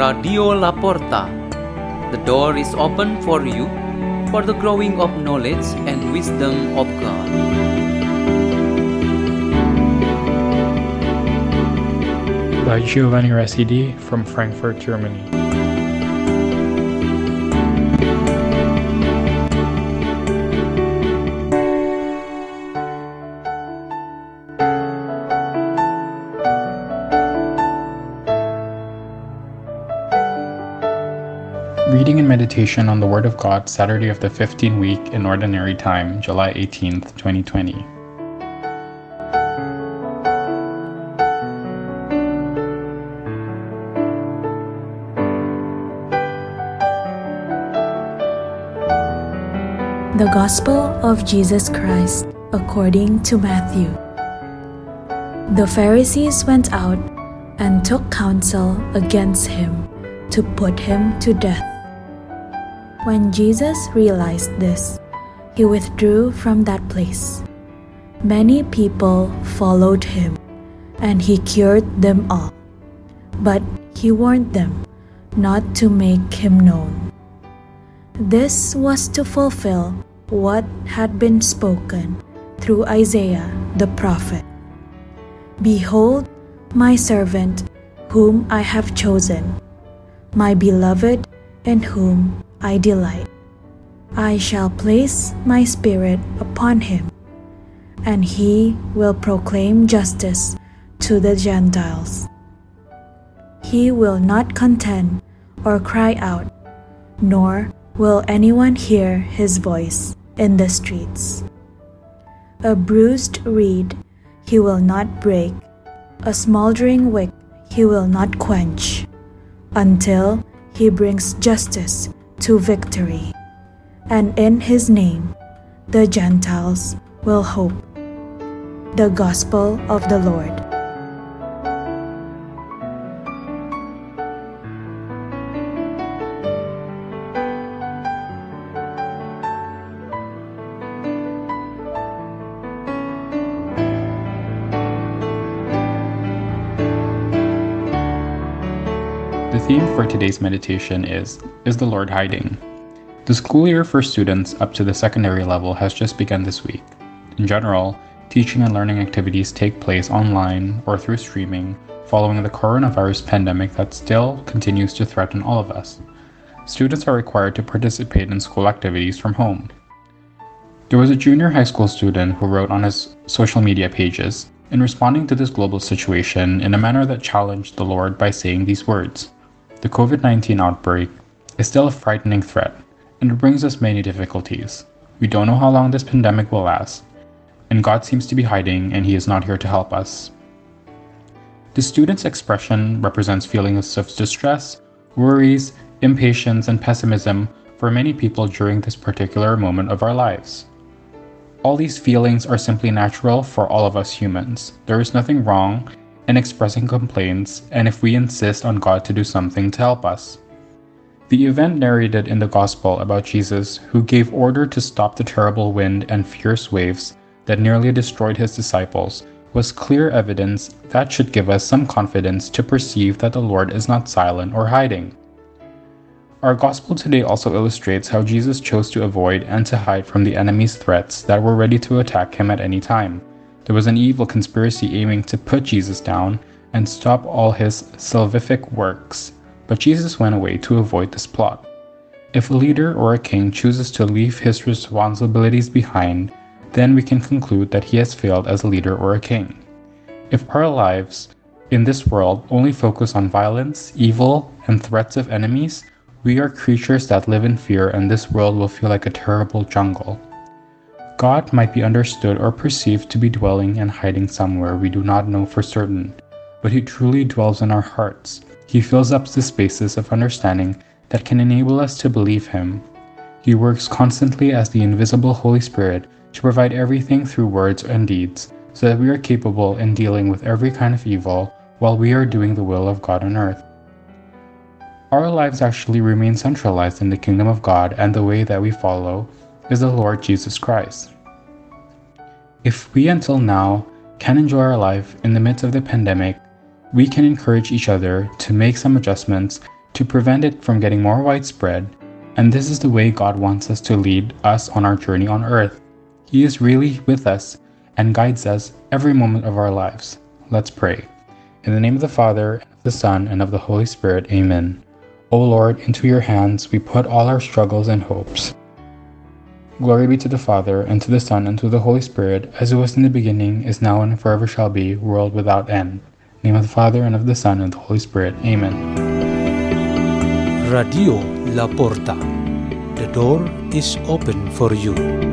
Radio La Porta. The door is open for you for the growing of knowledge and wisdom of God. by Giovanni Rasidy from Frankfurt, Germany. Reading and meditation on the Word of God, Saturday of the 15th week in Ordinary Time, July 18th, 2020. The Gospel of Jesus Christ according to Matthew. The Pharisees went out and took counsel against him to put him to death. When Jesus realized this, he withdrew from that place. Many people followed him, and he cured them all. But he warned them not to make him known. This was to fulfill what had been spoken through Isaiah the prophet. Behold, my servant, whom I have chosen, my beloved, in whom I delight. I shall place my spirit upon him, and he will proclaim justice to the Gentiles. He will not contend or cry out, nor will anyone hear his voice in the streets. A bruised reed he will not break, a smoldering wick he will not quench, until he brings justice to victory. And in his name the Gentiles will hope. The Gospel of the Lord. The theme for today's meditation is Is the Lord Hiding? The school year for students up to the secondary level has just begun this week. In general, teaching and learning activities take place online or through streaming following the coronavirus pandemic that still continues to threaten all of us. Students are required to participate in school activities from home. There was a junior high school student who wrote on his social media pages in responding to this global situation in a manner that challenged the Lord by saying these words The COVID 19 outbreak is still a frightening threat, and it brings us many difficulties. We don't know how long this pandemic will last, and God seems to be hiding and He is not here to help us. The student's expression represents feelings of distress, worries, impatience, and pessimism for many people during this particular moment of our lives. All these feelings are simply natural for all of us humans. There is nothing wrong in expressing complaints, and if we insist on God to do something to help us. The event narrated in the Gospel about Jesus, who gave order to stop the terrible wind and fierce waves that nearly destroyed his disciples, was clear evidence that should give us some confidence to perceive that the Lord is not silent or hiding. Our Gospel today also illustrates how Jesus chose to avoid and to hide from the enemy's threats that were ready to attack him at any time. There was an evil conspiracy aiming to put Jesus down and stop all his salvific works, but Jesus went away to avoid this plot. If a leader or a king chooses to leave his responsibilities behind, then we can conclude that he has failed as a leader or a king. If our lives in this world only focus on violence, evil, and threats of enemies, we are creatures that live in fear, and this world will feel like a terrible jungle. God might be understood or perceived to be dwelling and hiding somewhere we do not know for certain, but He truly dwells in our hearts. He fills up the spaces of understanding that can enable us to believe Him. He works constantly as the invisible Holy Spirit to provide everything through words and deeds, so that we are capable in dealing with every kind of evil while we are doing the will of God on earth. Our lives actually remain centralized in the kingdom of God, and the way that we follow is the Lord Jesus Christ. If we until now can enjoy our life in the midst of the pandemic, we can encourage each other to make some adjustments to prevent it from getting more widespread, and this is the way God wants us to lead us on our journey on earth. He is really with us and guides us every moment of our lives. Let's pray. In the name of the Father, and of the Son, and of the Holy Spirit, Amen. O Lord, into your hands we put all our struggles and hopes. Glory be to the Father, and to the Son, and to the Holy Spirit, as it was in the beginning, is now, and forever shall be, world without end. name of the Father, and of the Son, and of the Holy Spirit. Amen. Radio La Porta. The door is open for you.